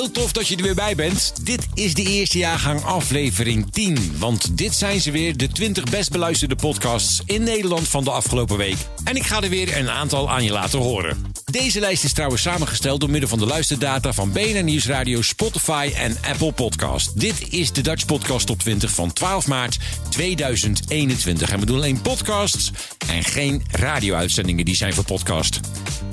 Heel tof dat je er weer bij bent. Dit is de eerste jaargang aflevering 10. Want dit zijn ze weer, de 20 best beluisterde podcasts in Nederland van de afgelopen week. En ik ga er weer een aantal aan je laten horen. Deze lijst is trouwens samengesteld door middel van de luisterdata van BNN Nieuwsradio, Spotify en Apple Podcast. Dit is de Dutch Podcast Top 20 van 12 maart 2021. En we doen alleen podcasts en geen radio-uitzendingen die zijn voor podcast.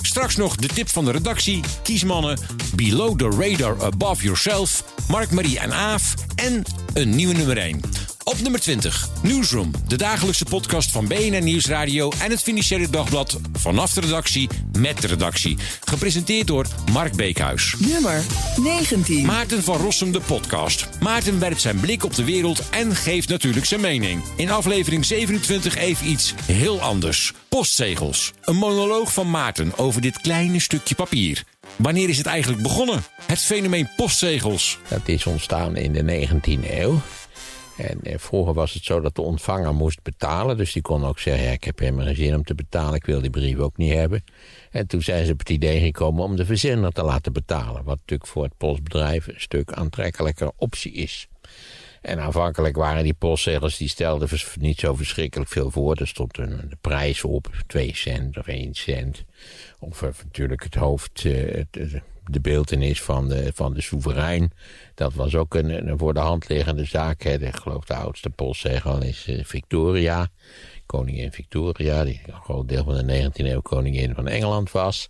Straks nog de tip van de redactie, kiesmannen, Below the Radar Above Yourself, Mark, Marie en Aaf en een nieuwe nummer 1. Op nummer 20, Newsroom, de dagelijkse podcast van BNN Nieuwsradio en het Financiële Dagblad vanaf de redactie met de redactie. Gepresenteerd door Mark Beekhuis. Nummer 19. Maarten van Rossum, de podcast. Maarten werpt zijn blik op de wereld en geeft natuurlijk zijn mening. In aflevering 27 even iets heel anders. Postzegels. Een monoloog van Maarten over dit kleine stukje papier. Wanneer is het eigenlijk begonnen? Het fenomeen postzegels. Dat is ontstaan in de 19e eeuw. En eh, vroeger was het zo dat de ontvanger moest betalen. Dus die kon ook zeggen, ja, ik heb helemaal geen zin om te betalen. Ik wil die brief ook niet hebben. En toen zijn ze op het idee gekomen om de verzender te laten betalen. Wat natuurlijk voor het postbedrijf een stuk aantrekkelijker optie is. En aanvankelijk waren die postzegels, die stelden niet zo verschrikkelijk veel voor. Er stond een, prijs op, 2 cent of 1 cent. Of uh, natuurlijk het hoofd, het, de beeldenis van de, van de soeverein. Dat was ook een, een voor de hand liggende zaak. Hè. Ik geloof de oudste postzegel is uh, Victoria. Koningin Victoria, die een groot deel van de 19e eeuw koningin van Engeland was.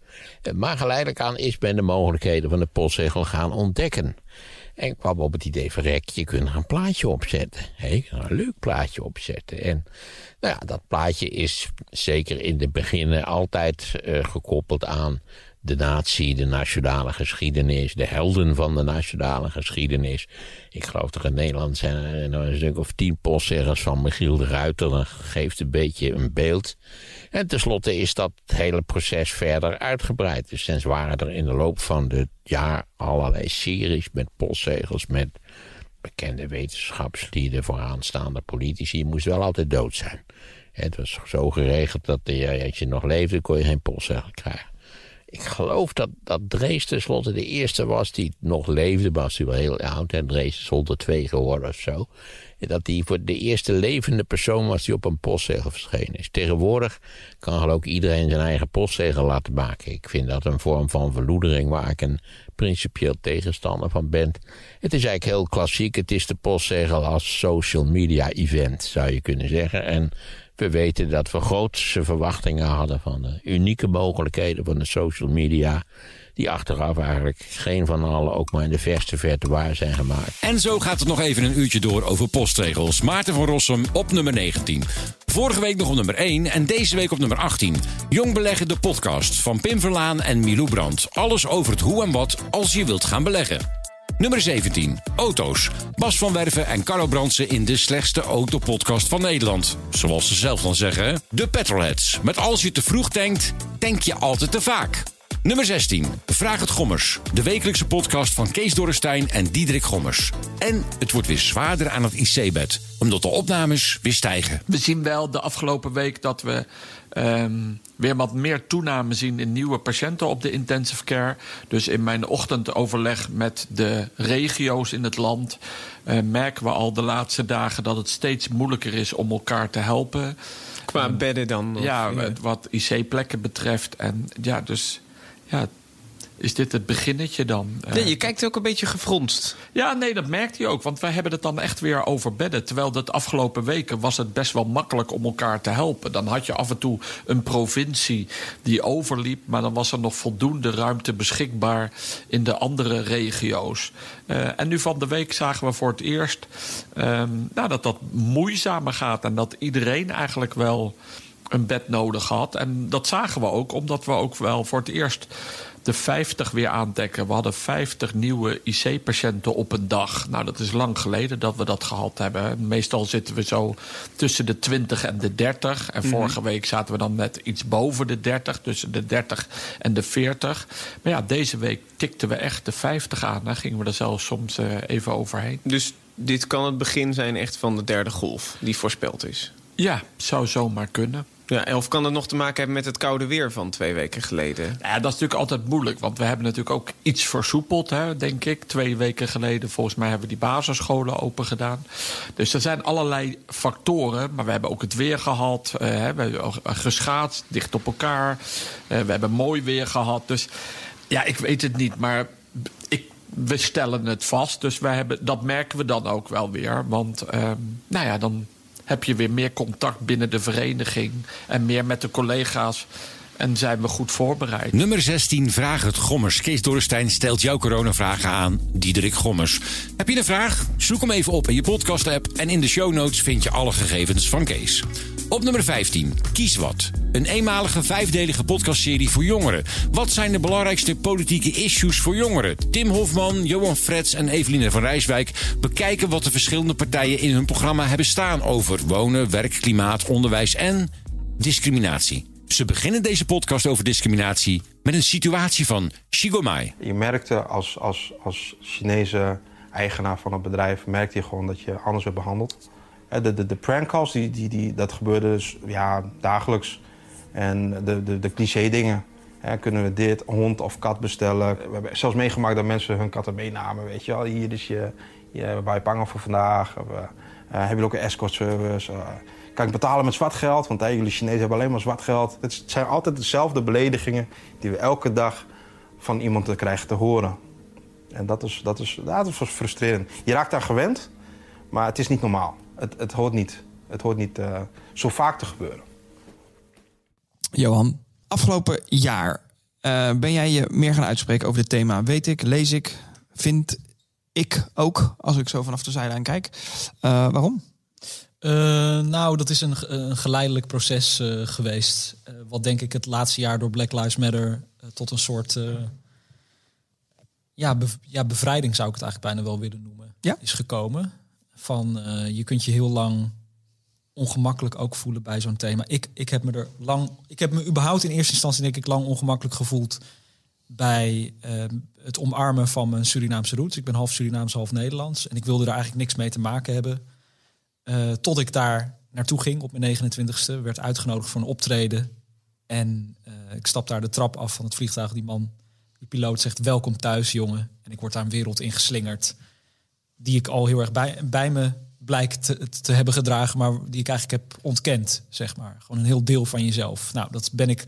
Maar geleidelijk aan is men de mogelijkheden van de postzegel gaan ontdekken. En kwam op het idee van, rek, je kunt er een plaatje opzetten. Hey, een leuk plaatje opzetten. En nou ja, dat plaatje is zeker in de beginnen altijd uh, gekoppeld aan de natie, de nationale geschiedenis, de helden van de nationale geschiedenis. Ik geloof dat in Nederland zijn er een stuk of tien postzeggers van Michiel de Ruiter. Dat geeft een beetje een beeld. En tenslotte is dat hele proces verder uitgebreid. Dus sinds waren er in de loop van het jaar allerlei series met postzegels, met bekende wetenschapslieden, vooraanstaande politici. moest wel altijd dood zijn. Het was zo geregeld dat als je nog leefde, kon je geen postzegel krijgen. Ik geloof dat, dat Drees tenslotte de eerste was die nog leefde. Maar was hij wel heel oud. En Drees is 102 geworden of zo. Dat hij voor de eerste levende persoon was die op een postzegel verschenen is. Tegenwoordig kan geloof ik iedereen zijn eigen postzegel laten maken. Ik vind dat een vorm van verloedering waar ik een principieel tegenstander van ben. Het is eigenlijk heel klassiek. Het is de postzegel als social media event zou je kunnen zeggen. En we weten dat we grootste verwachtingen hadden van de unieke mogelijkheden van de social media. Die achteraf eigenlijk geen van allen ook maar in de verste verte waar zijn gemaakt. En zo gaat het nog even een uurtje door over postregels. Maarten van Rossum op nummer 19. Vorige week nog op nummer 1 en deze week op nummer 18. Jong beleggen de podcast van Pim Verlaan en Milou Brandt. Alles over het hoe en wat als je wilt gaan beleggen. Nummer 17. Auto's. Bas van Werven en Carlo Brandsen in de slechtste autopodcast van Nederland. Zoals ze zelf dan zeggen. De Petrolheads. Met als je te vroeg tankt, tank je altijd te vaak. Nummer 16. Vraag het Gommers. De wekelijkse podcast van Kees Dorrestein en Diederik Gommers. En het wordt weer zwaarder aan het IC-bed. Omdat de opnames weer stijgen. We zien wel de afgelopen week dat we um, weer wat meer toename zien in nieuwe patiënten op de intensive care. Dus in mijn ochtendoverleg met de regio's in het land uh, merken we al de laatste dagen dat het steeds moeilijker is om elkaar te helpen. Qua bedden dan? Of, ja, wat IC-plekken betreft. En ja, dus ja, is dit het beginnetje dan? Nee, je kijkt ook een beetje gefronst. Ja, nee, dat merkt hij ook. Want wij hebben het dan echt weer over bedden. Terwijl de afgelopen weken was het best wel makkelijk om elkaar te helpen. Dan had je af en toe een provincie die overliep. Maar dan was er nog voldoende ruimte beschikbaar in de andere regio's. Uh, en nu van de week zagen we voor het eerst um, nou, dat dat moeizamer gaat. En dat iedereen eigenlijk wel een bed nodig had. En dat zagen we ook, omdat we ook wel voor het eerst de 50 weer aandekken. We hadden 50 nieuwe IC-patiënten op een dag. Nou, dat is lang geleden dat we dat gehad hebben. Meestal zitten we zo tussen de 20 en de 30. En vorige week zaten we dan net iets boven de 30, tussen de 30 en de 40. Maar ja, deze week tikten we echt de 50 aan. Daar gingen we er zelfs soms eh, even overheen. Dus dit kan het begin zijn echt van de derde golf die voorspeld is. Ja, zou zomaar kunnen. Ja, of kan het nog te maken hebben met het koude weer van twee weken geleden? Ja, dat is natuurlijk altijd moeilijk. Want we hebben natuurlijk ook iets versoepeld, hè, denk ik. Twee weken geleden, volgens mij, hebben we die basisscholen open gedaan. Dus er zijn allerlei factoren. Maar we hebben ook het weer gehad. eh, we hebben ook geschaatst, dicht op elkaar. Eh, we hebben mooi weer gehad. Dus ja, ik weet het niet. Maar ik, we stellen het vast. Dus wij hebben, dat merken we dan ook wel weer. Want ehm, nou ja, dan heb je weer meer contact binnen de vereniging. En meer met de collega's. En zijn we goed voorbereid. Nummer 16, Vraag het Gommers. Kees Dorrestein stelt jouw coronavragen aan Diederik Gommers. Heb je een vraag? Zoek hem even op in je podcast-app... en in de show notes vind je alle gegevens van Kees. Op nummer 15, Kies Wat. Een eenmalige vijfdelige podcastserie voor jongeren. Wat zijn de belangrijkste politieke issues voor jongeren? Tim Hofman, Johan Frets en Eveline van Rijswijk... bekijken wat de verschillende partijen in hun programma hebben staan... over wonen, werk, klimaat, onderwijs en discriminatie. Ze beginnen deze podcast over discriminatie met een situatie van Shigomai. Je merkte als, als, als Chinese eigenaar van het bedrijf... merkte je gewoon dat je anders werd behandeld. De, de, de prank calls, die, die, dat gebeurde dus, ja, dagelijks. En de, de, de cliché dingen. Kunnen we dit, hond of kat bestellen? We hebben zelfs meegemaakt dat mensen hun katten meenamen. Weet je hier is je, je bijpangen voor vandaag. Of, eh, eh, hebben jullie ook een escort service? Eh, kan ik betalen met zwart geld? Want jullie Chinezen hebben alleen maar zwart geld. Het zijn altijd dezelfde beledigingen die we elke dag van iemand krijgen te horen. En dat is, dat is, dat is frustrerend. Je raakt daar gewend, maar het is niet normaal. Het, het hoort niet, het hoort niet eh, zo vaak te gebeuren. Johan, afgelopen jaar eh, ben jij je meer gaan uitspreken over dit thema. Weet ik, lees ik, vind ik ook, als ik zo vanaf de zijlijn kijk. Eh, waarom? Eh, nou, dat is een, een geleidelijk proces eh, geweest. Eh, wat denk ik het laatste jaar door Black Lives Matter tot een soort eh, ja, bev- ja, bevrijding zou ik het eigenlijk bijna wel willen noemen. Ja? Is gekomen. Van eh, je kunt je heel lang ongemakkelijk ook voelen bij zo'n thema. Ik, ik heb me er lang, ik heb me überhaupt in eerste instantie denk ik lang ongemakkelijk gevoeld bij eh, het omarmen van mijn Surinaamse roots. Ik ben half Surinaams, half Nederlands. En ik wilde er eigenlijk niks mee te maken hebben. Eh, tot ik daar naartoe ging op mijn 29ste. Werd uitgenodigd voor een optreden. En eh, ik stap daar de trap af van het vliegtuig. Die man, die piloot zegt welkom thuis jongen. En ik word daar een wereld in geslingerd. Die ik al heel erg bij, bij me blijkt te, te hebben gedragen. Maar die ik eigenlijk heb ontkend, zeg maar. Gewoon een heel deel van jezelf. Nou, dat ben ik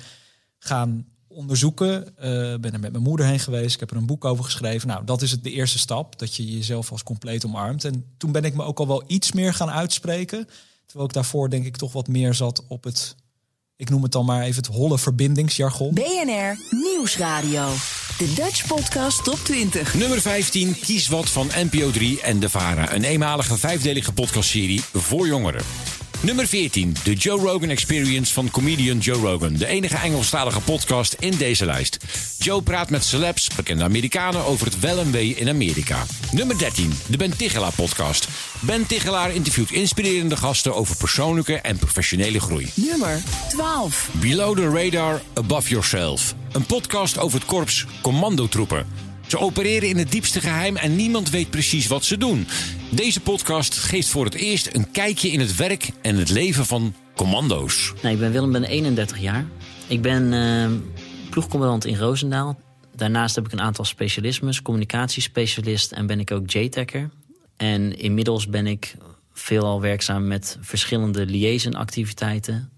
gaan onderzoeken. Eh, ben er met mijn moeder heen geweest. Ik heb er een boek over geschreven. Nou, dat is het de eerste stap. Dat je jezelf als compleet omarmt. En toen ben ik me ook al wel iets meer gaan uitspreken. Terwijl ik daarvoor denk ik toch wat meer zat op het... Ik noem het dan maar even het holle verbindingsjargon. BNR Nieuwsradio. De Dutch Podcast Top 20. Nummer 15, Kies Wat van NPO 3 en De VARA. Een eenmalige vijfdelige podcastserie voor jongeren. Nummer 14, de Joe Rogan Experience van comedian Joe Rogan. De enige Engelstalige podcast in deze lijst. Joe praat met celebs, bekende Amerikanen, over het wel en wee in Amerika. Nummer 13, de Ben Tichelaar podcast. Ben Tichelaar interviewt inspirerende gasten over persoonlijke en professionele groei. Nummer 12. Below the Radar, Above Yourself. Een podcast over het korps Commandotroepen. Ze opereren in het diepste geheim en niemand weet precies wat ze doen. Deze podcast geeft voor het eerst een kijkje in het werk en het leven van commando's. Nou, ik ben Willem, ben 31 jaar. Ik ben eh ploegcommandant in Roosendaal. Daarnaast heb ik een aantal specialismes, communicatiespecialist en ben ik ook JTACer. En inmiddels ben ik veelal werkzaam met verschillende liaison-activiteiten.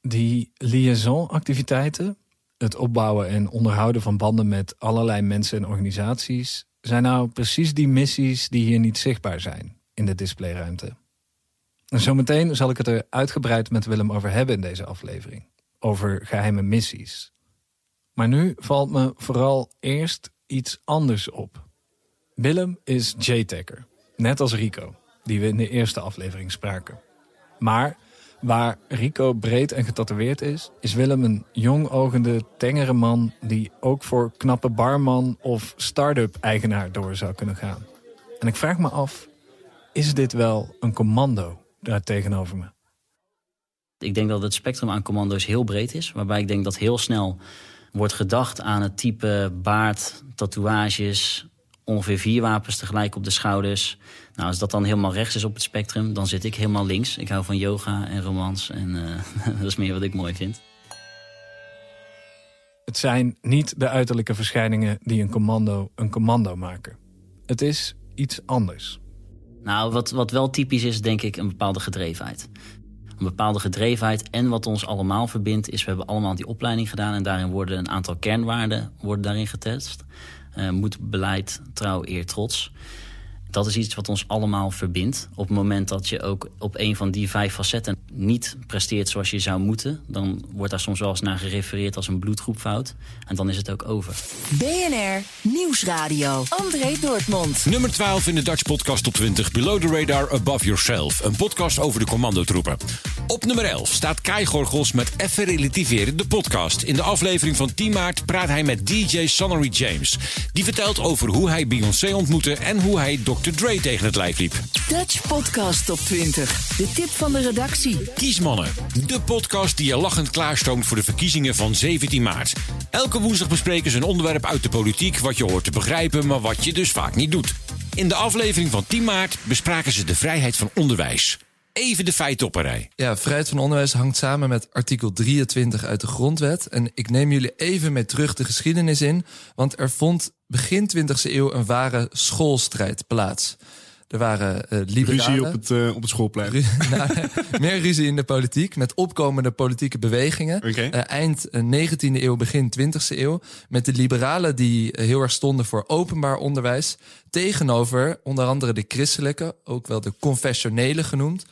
Die liaison-activiteiten, het opbouwen en onderhouden van banden met allerlei mensen en organisaties, zijn nou precies die missies die hier niet zichtbaar zijn in de displayruimte. En zometeen zal ik het er uitgebreid met Willem over hebben in deze aflevering. Over geheime missies. Maar nu valt me vooral eerst iets anders op. Willem is J-Tacker, net als Rico, die we in de eerste aflevering spraken. Maar Waar Rico breed en getatoeëerd is, is Willem een jongogende, tengere man die ook voor knappe barman of start-up eigenaar door zou kunnen gaan. En ik vraag me af, is dit wel een commando daar tegenover me? Ik denk dat het spectrum aan commando's heel breed is. Waarbij ik denk dat heel snel wordt gedacht aan het type baard, tatoeages, ongeveer vier wapens tegelijk op de schouders. Nou, als dat dan helemaal rechts is op het spectrum, dan zit ik helemaal links. Ik hou van yoga en romans en uh, dat is meer wat ik mooi vind. Het zijn niet de uiterlijke verschijningen die een commando een commando maken. Het is iets anders. Nou, wat, wat wel typisch is, denk ik, een bepaalde gedrevenheid. Een bepaalde gedrevenheid en wat ons allemaal verbindt... is we hebben allemaal die opleiding gedaan... en daarin worden een aantal kernwaarden worden daarin getest. Uh, moed, beleid, trouw, eer, trots dat is iets wat ons allemaal verbindt. Op het moment dat je ook op een van die vijf facetten niet presteert zoals je zou moeten... dan wordt daar soms wel eens naar gerefereerd als een bloedgroepfout. En dan is het ook over. BNR Nieuwsradio. André Dortmund. Nummer 12 in de Dutch podcast top 20. Below the Radar Above Yourself. Een podcast over de commandotroepen. Op nummer 11 staat Kai Gorgels met Even Relativeren, de podcast. In de aflevering van 10 maart praat hij met DJ Sonnery James. Die vertelt over hoe hij Beyoncé ontmoette en hoe hij Dr. Dre tegen het lijf liep. Dutch Podcast Top 20. De tip van de redactie. Kiesmannen. De podcast die je lachend klaarstoomt voor de verkiezingen van 17 maart. Elke woensdag bespreken ze een onderwerp uit de politiek... wat je hoort te begrijpen, maar wat je dus vaak niet doet. In de aflevering van 10 maart bespraken ze de vrijheid van onderwijs. Even de feiten op een rij. Ja, vrijheid van onderwijs hangt samen met artikel 23 uit de grondwet. En ik neem jullie even mee terug de geschiedenis in. Want er vond begin 20e eeuw een ware schoolstrijd plaats. Er waren uh, liberalen... Ruzie op het, uh, op het schoolplein. Ru nou, meer ruzie in de politiek, met opkomende politieke bewegingen. Okay. Uh, eind 19e eeuw, begin 20e eeuw. Met de liberalen die heel erg stonden voor openbaar onderwijs. Tegenover onder andere de christelijke, ook wel de confessionele genoemd.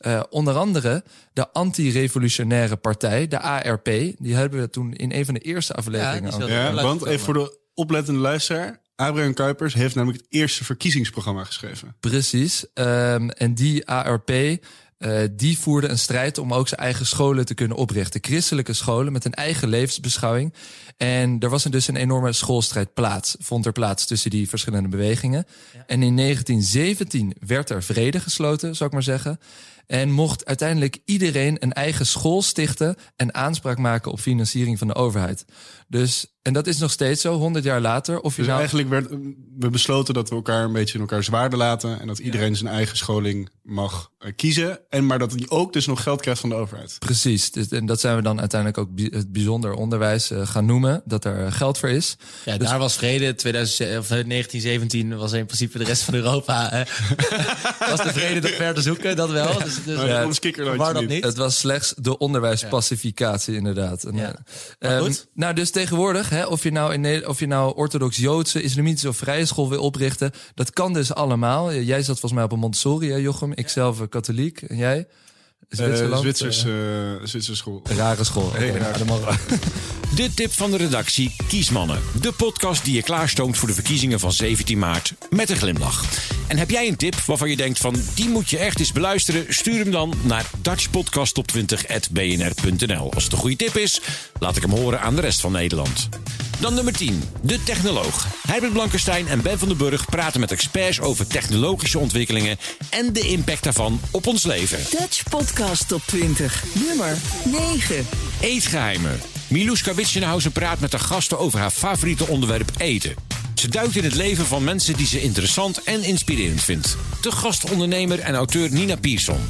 Uh, onder andere de anti-revolutionaire partij, de ARP. Die hebben we toen in een van de eerste afleveringen. Ja, ja want even voor de oplettende luisteraar. Abraham Kuypers heeft namelijk het eerste verkiezingsprogramma geschreven. Precies. Um, en die ARP uh, die voerde een strijd om ook zijn eigen scholen te kunnen oprichten. Christelijke scholen met een eigen levensbeschouwing. En er was er dus een enorme schoolstrijd plaats, vond er plaats tussen die verschillende bewegingen. Ja. En in 1917 werd er vrede gesloten, zou ik maar zeggen. En mocht uiteindelijk iedereen een eigen school stichten en aanspraak maken op financiering van de overheid. Dus, en dat is nog steeds zo, 100 jaar later. Of je dus nou... eigenlijk werd we besloten dat we elkaar een beetje in elkaar zwaarden laten. En dat iedereen ja. zijn eigen scholing mag uh, kiezen. En maar dat hij ook dus nog geld krijgt van de overheid. Precies. Dus, en dat zijn we dan uiteindelijk ook het bijzonder onderwijs uh, gaan noemen. Dat er geld voor is. Ja, dus... daar was vrede. 2000, of 1917 was in principe de rest van Europa. was de vrede nog ver te zoeken, dat wel. Dus, dus, maar ja, kikker waar dat niet. Het was slechts de onderwijspacificatie, ja. inderdaad. En, ja. uh, um, nou, dus tegenwoordig, hè, of, je nou in, of je nou orthodox-Joodse, islamitische of vrije school wil oprichten, dat kan dus allemaal. Jij zat volgens mij op een Montessori, hè, Jochem. Ik zelf katholiek. En jij? Zwitserland? Uh, Zwitsers, uh, Zwitserse school. Rare school. Okay. Hey, rare. De tip van de redactie Kiesmannen. De podcast die je klaarstoomt voor de verkiezingen van 17 maart. Met een glimlach. En heb jij een tip waarvan je denkt van die moet je echt eens beluisteren? Stuur hem dan naar dutchpodcasttop20.bnr.nl. Als het een goede tip is, laat ik hem horen aan de rest van Nederland. Dan nummer 10. De technoloog. Herbert Blankenstein en Ben van den Burg praten met experts over technologische ontwikkelingen en de impact daarvan op ons leven. Dutch Podcast Top 20. Nummer 9. Eetgeheimen. Miluska Witsenhausen praat met de gasten over haar favoriete onderwerp eten. Ze duikt in het leven van mensen die ze interessant en inspirerend vindt. De gastondernemer en auteur Nina Pierson.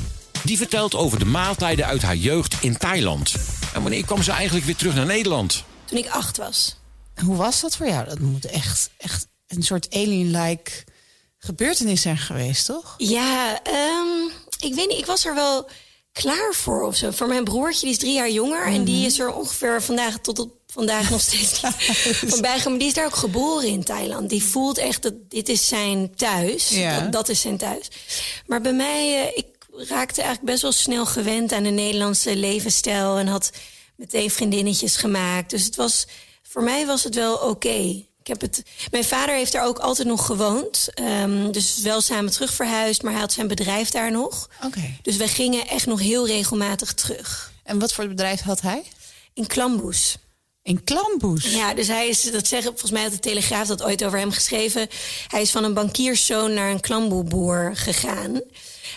Die vertelt over de maaltijden uit haar jeugd in Thailand. En wanneer kwam ze eigenlijk weer terug naar Nederland? Toen ik acht was. Hoe was dat voor jou? Dat moet echt, echt een soort alien-like gebeurtenis zijn geweest, toch? Ja, um, ik weet niet. Ik was er wel klaar voor of zo. Voor mijn broertje, die is drie jaar jonger. Mm -hmm. En die is er ongeveer vandaag tot op vandaag nog steeds van bijgaan. Maar die is daar ook geboren in Thailand. Die voelt echt dat dit is zijn thuis. Ja. Dat, dat is zijn thuis. Maar bij mij, uh, ik raakte eigenlijk best wel snel gewend aan de Nederlandse levensstijl. En had meteen vriendinnetjes gemaakt. Dus het was, voor mij was het wel oké. Okay. Ik heb het, mijn vader heeft daar ook altijd nog gewoond. Ehm, dus wel samen terug verhuisd, maar hij had zijn bedrijf daar nog. Oké. Dus we gingen echt nog heel regelmatig terug. En wat voor bedrijf had hij? In Klamboes. In Klamboes? Ja, dus hij is, dat zeggen, volgens mij had de Telegraaf dat ooit over hem geschreven. Hij is van een bankierszoon naar een klamboeboer gegaan.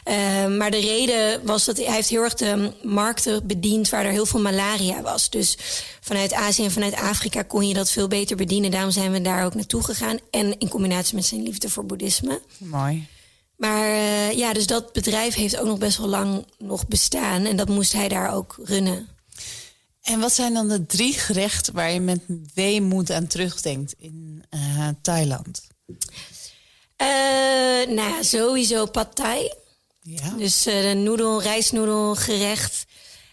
Ehm, maar de reden was dat hij heeft heel erg de markten bediend waar er heel veel malaria was. Dus vanuit Azië en vanuit Afrika kon je dat veel beter bedienen. Daarom zijn we daar ook naartoe gegaan. En in combinatie met zijn liefde voor boeddhisme. Mooi. Maar eh, ja, dus dat bedrijf heeft ook nog best wel lang nog bestaan. En dat moest hij daar ook runnen. En wat zijn dan de drie gerechten waar je met weemoed aan terugdenkt in eh, Thailand? Eh, nou sowieso pad thai. Ja. Dus eh, de noedel, rijstnoedelgerecht.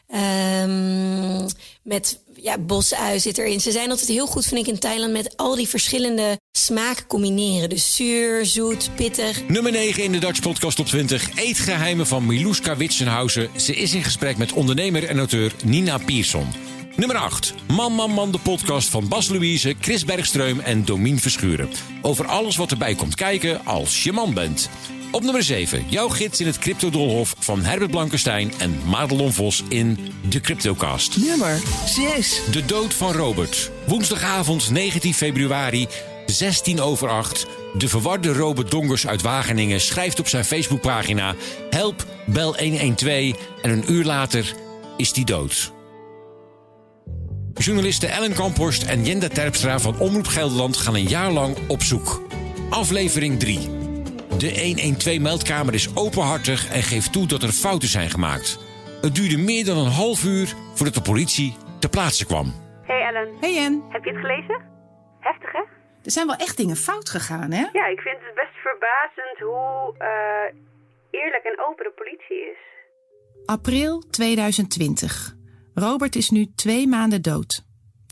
Ehm met ja, bosui zit erin. Ze zijn altijd heel goed, vind ik, in Thailand... met al die verschillende smaken combineren. Dus zuur, zoet, pittig. Nummer 9 in de Dutch Podcast Top 20. Eetgeheimen van Miluska Witsenhausen. Ze is in gesprek met ondernemer en auteur Nina Pierson. Nummer 8. Man, man, man, de podcast van Bas Louise, Chris Bergstreum en Domien Verschuren. Over alles wat erbij komt kijken als je man bent. Op nummer 7. Jouw gids in het cryptodolhof van Herbert Blankenstein en Madelon Vos in De Cryptocast. Nummer 6. De dood van Robert. Woensdagavond 19 februari, 16 over 8. De verwarde Robert Dongers uit Wageningen schrijft op zijn Facebookpagina... Help, bel 112 en een uur later is hij dood. Journalisten Ellen Kamphorst en Jenda Terpstra van Omroep Gelderland gaan een jaar lang op zoek. Aflevering 3. De 112-meldkamer is openhartig en geeft toe dat er fouten zijn gemaakt. Het duurde meer dan een half uur voordat de politie ter plaatse kwam. Hey Ellen. Hey Jen, Heb je het gelezen? Heftig hè? er zijn wel echt dingen fout gegaan, hè? Ja, ik vind het best verbazend hoe eh, eerlijk en open de politie is. April 2020. Robert is nu twee maanden dood.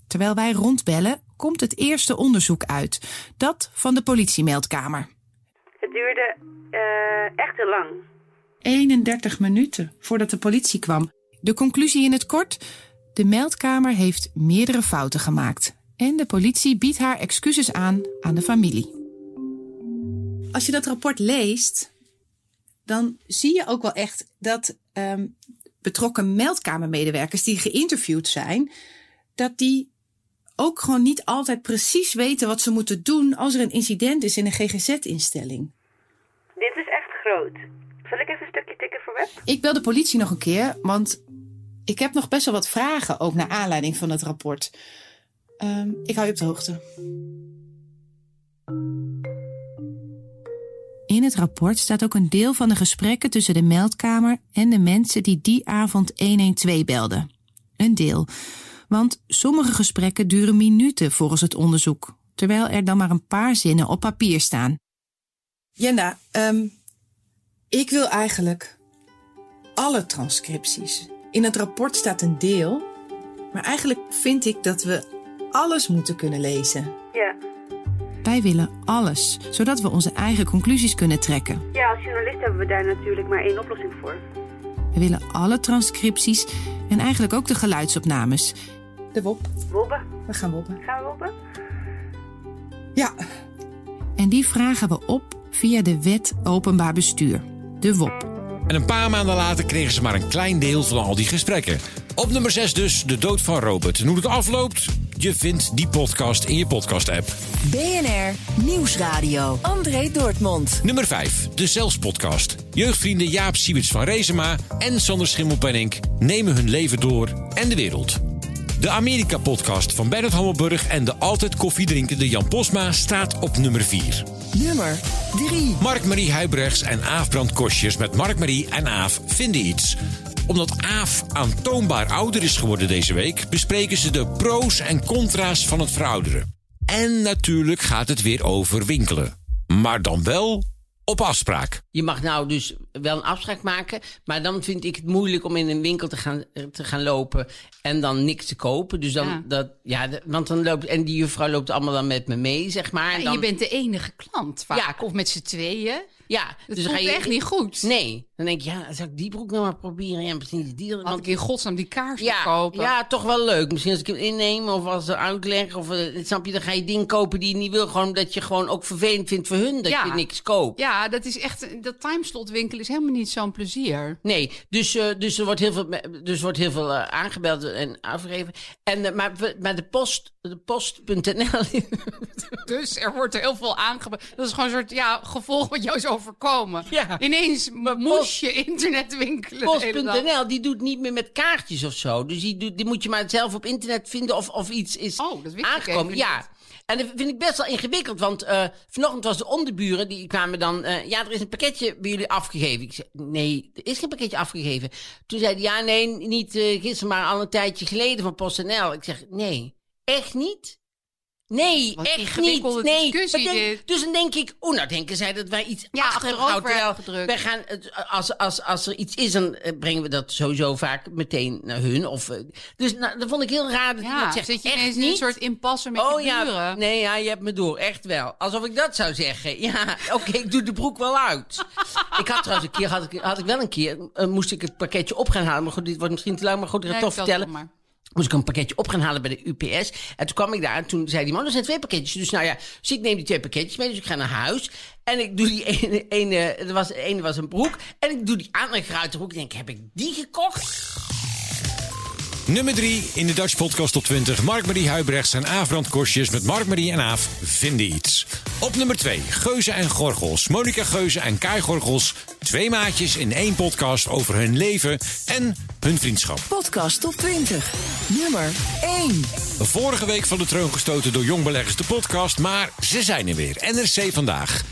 Terwijl wij rondbellen, komt het eerste onderzoek uit. Dat van de politiemeldkamer. Het duurde eh, echt te lang. 31 minuten voordat de politie kwam. De conclusie in het kort: de meldkamer heeft meerdere fouten gemaakt. En de politie biedt haar excuses aan aan de familie. Als je dat rapport leest, dan zie je ook wel echt dat ehm, betrokken meldkamermedewerkers die geïnterviewd zijn, dat die ook gewoon niet altijd precies weten wat ze moeten doen als er een incident is in een GGZ-instelling. Dit is echt groot. Zal ik even een stukje tikken voor web? Ik bel de politie nog een keer, want ik heb nog best wel wat vragen, ook naar aanleiding van het rapport. Ehm, ik hou je op de hoogte. In het rapport staat ook een deel van de gesprekken tussen de meldkamer en de mensen die die avond 112 belden. Een deel. Want sommige gesprekken duren minuten volgens het onderzoek, terwijl er dan maar een paar zinnen op papier staan. Jenda, ehm, ik wil eigenlijk alle transcripties. In het rapport staat een deel, maar eigenlijk vind ik dat we alles moeten kunnen lezen. Ja. Wij willen alles, zodat we onze eigen conclusies kunnen trekken. Ja, als journalist hebben we daar natuurlijk maar één oplossing voor. We willen alle transcripties en eigenlijk ook de geluidsopnames. De WOP. Wobben. We gaan woppen. Gaan we wobben? Ja. En die vragen we op via de Wet Openbaar Bestuur, de WOP. En een paar maanden later kregen ze maar een klein deel van al die gesprekken. Op nummer 6 dus, de dood van Robert. En hoe het afloopt? Je vindt die podcast in je podcast-app. BNR Nieuwsradio. André Dortmund. Nummer 5, de Zelfs-podcast. Jeugdvrienden Jaap Siewits van Rezema en Sander Schimmelpenninck nemen hun leven door en de wereld. De Amerika-podcast van Bernard Hammelburg en de altijd koffiedrinkende Jan Posma staat op nummer 4. Nummer 3. Mark-Marie Huibrechts en Aaf Brand Kostjes met Mark-Marie en Aaf vinden iets. Omdat Aaf aantoonbaar ouder is geworden deze week... bespreken ze de pro's en contra's van het verouderen. En natuurlijk gaat het weer over winkelen. Maar dan wel op afspraak. Je mag nou dus wel een afspraak maken, maar dan vind ik het moeilijk om in een winkel te gaan, te gaan lopen en dan niks te kopen. Dus dan, Ja. dat, ja, want dan loopt, en die juffrouw loopt allemaal dan met me mee, zeg maar. En En dan, je bent de enige klant vaak. Ja. Of met z'n tweeën. Ja, Dat dus voelt ga je echt niet goed. Nee, dan denk je, ja, zou ik die broek nou maar proberen? Ja, misschien die. Had ik in godsnaam die kaars ja, kopen. Ja, toch wel leuk. Misschien als ik hem inneem of als ze uitleg. Of, eh, snap je, dan ga je dingen kopen die je niet wil. Gewoon omdat je gewoon ook vervelend vindt voor hun dat Ja. je niks koopt. Ja, dat is echt. Dat timeslot winkelen is helemaal niet zo'n plezier. Nee, dus, eh, dus er wordt heel veel, dus wordt heel veel eh, aangebeld en afgegeven. En, maar, maar de post, de post.nl. Dus er wordt heel veel aangebeld. Dat is gewoon een soort ja, gevolg wat jou is overkomen. Ja. Ineens moest je internet winkelen. de hele dag. Post.nl, die doet niet meer met kaartjes of zo. Dus die, doet, die moet je maar zelf op internet vinden of, of iets is Oh, dat aangekomen. Ja. niet. En dat vind ik best wel ingewikkeld, want eh, vanochtend was de onderburen, die kwamen dan... eh, ja, er is een pakketje bij jullie afgegeven. Ik zei, nee, er is geen pakketje afgegeven. Toen zei hij, ja, nee, niet eh, gisteren, maar al een tijdje geleden van PostNL. Ik zeg, nee, echt niet? Nee, Wat echt niet. Nee. denk- dus dan denk ik, oeh, nou denken zij dat wij iets Ja, achterover gedrukt. wij gaan, als, als, als er iets is, dan eh, brengen we dat sowieso vaak meteen naar hun. Of, eh, dus nou, dat vond ik heel raar dat Ja, iemand zegt, zit je ineens in een niet? soort impasse met oh je ja, buren? nee, ja, je hebt me door, echt wel. Alsof ik dat zou zeggen. Ja, oké, ik doe de broek wel uit. ik had trouwens een keer, had ik, had ik wel een keer, eh, moest ik het pakketje op gaan halen. Maar goed, dit wordt misschien te lang, maar goed, ik ga het Nee, toch vertel vertellen. Moest ik een pakketje op gaan halen bij de UPS. En toen kwam ik daar en toen zei die man, er zijn twee pakketjes. Dus nou ja, dus ik neem die twee pakketjes mee. Dus ik ga naar huis. En ik doe die ene, ene er was, de ene was een broek. En ik doe die andere geruite broek. Ik denk, heb ik die gekocht? Nummer 3 in de Dutch Podcast Top 20. Mark-Marie Huibrechts en Aafbrand Korsjes met Mark-Marie en Aaf vinden iets. Op nummer 2 Geuze en Gorgels. Monica Geuze en Kai Gorgels. Twee maatjes in één podcast over hun leven en hun vriendschap. Podcast top 20. Nummer 1. Vorige week van de troon gestoten door Jongbeleggers de podcast, maar ze zijn er weer. NRC vandaag.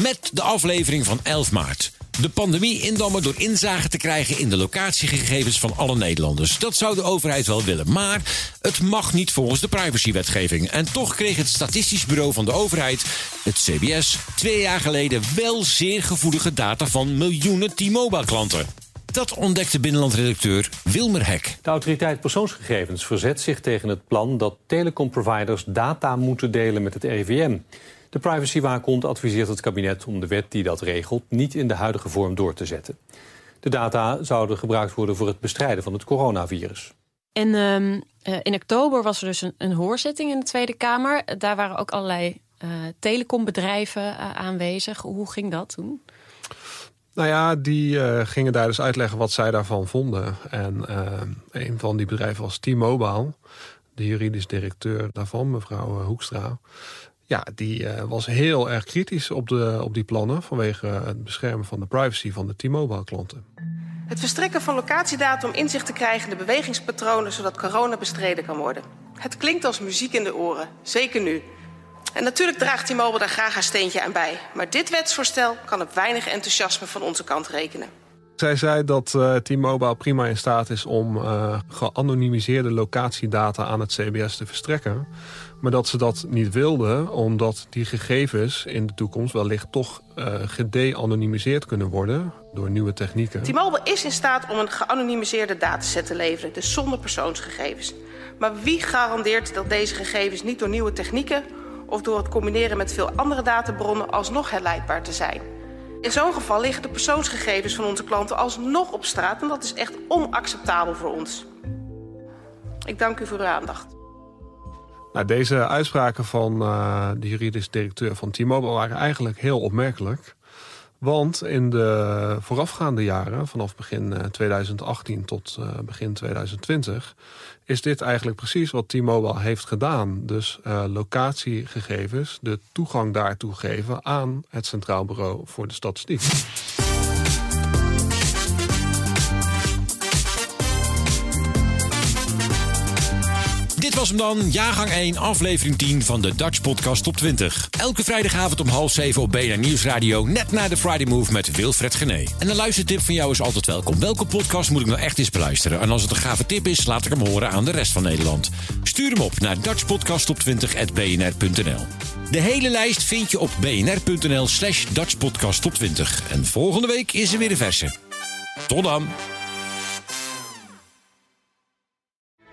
Met de aflevering van 11 maart. De pandemie indammen door inzage te krijgen in de locatiegegevens van alle Nederlanders. Dat zou de overheid wel willen, maar het mag niet volgens de privacywetgeving. En toch kreeg het Statistisch Bureau van de overheid, het CBS, twee jaar geleden wel zeer gevoelige data van miljoenen T-Mobile klanten. Dat ontdekte binnenlandredacteur Wilmer Hek. De autoriteit persoonsgegevens verzet zich tegen het plan dat telecomproviders data moeten delen met het RIVM. De privacywaakhond adviseert het kabinet om de wet die dat regelt niet in de huidige vorm door te zetten. De data zouden gebruikt worden voor het bestrijden van het coronavirus. En ehm, eh, in oktober was er dus een, een hoorzitting in de Tweede Kamer. Daar waren ook allerlei eh, telecombedrijven eh, aanwezig. Hoe ging dat toen? Nou ja, die eh, gingen daar dus uitleggen wat zij daarvan vonden. En een van die bedrijven was T-Mobile. De juridisch directeur daarvan, mevrouw Hoekstra. Ja, die eh, was heel erg kritisch op, de, op die plannen... vanwege het beschermen van de privacy van de T-Mobile klanten. Het verstrekken van locatiedata om inzicht te krijgen in de bewegingspatronen zodat corona bestreden kan worden. Het klinkt als muziek in de oren, zeker nu. En natuurlijk draagt T-Mobile daar graag haar steentje aan bij. Maar dit wetsvoorstel kan op weinig enthousiasme van onze kant rekenen. Zij zei dat eh, T-Mobile prima in staat is om eh, geanonimiseerde locatiedata aan het CBS te verstrekken. Maar dat ze dat niet wilde, omdat die gegevens in de toekomst wellicht toch eh gede-anonimiseerd kunnen worden door nieuwe technieken. T-Mobile is in staat om een geanonimiseerde dataset te leveren, dus zonder persoonsgegevens. Maar wie garandeert dat deze gegevens niet door nieuwe technieken of door het combineren met veel andere databronnen alsnog herleidbaar te zijn? In zo'n geval liggen de persoonsgegevens van onze klanten alsnog op straat en dat is echt onacceptabel voor ons. Ik dank u voor uw aandacht. Nou, deze uitspraken van eh, de juridisch directeur van T-Mobile waren eigenlijk heel opmerkelijk. Want in de voorafgaande jaren, vanaf begin eh, 2018 tot eh, begin 2020, is dit eigenlijk precies wat T-Mobile heeft gedaan. Dus eh, locatiegegevens, de toegang daartoe geven aan het Centraal Bureau voor de Statistiek. Dit was hem dan, jaargang 1, aflevering 10 van de Dutch Podcast Top 20. Elke vrijdagavond om half 7 op BNR Nieuwsradio, net na de Friday Move met Wilfred Gené. En een luistertip van jou is altijd welkom. Welke podcast moet ik nou echt eens beluisteren? En als het een gave tip is, laat ik hem horen aan de rest van Nederland. Stuur hem op naar dutchpodcasttop20.bnr.nl De hele lijst vind je op bnr.nl slash dutchpodcasttop20. En volgende week is er weer een verse. Tot dan!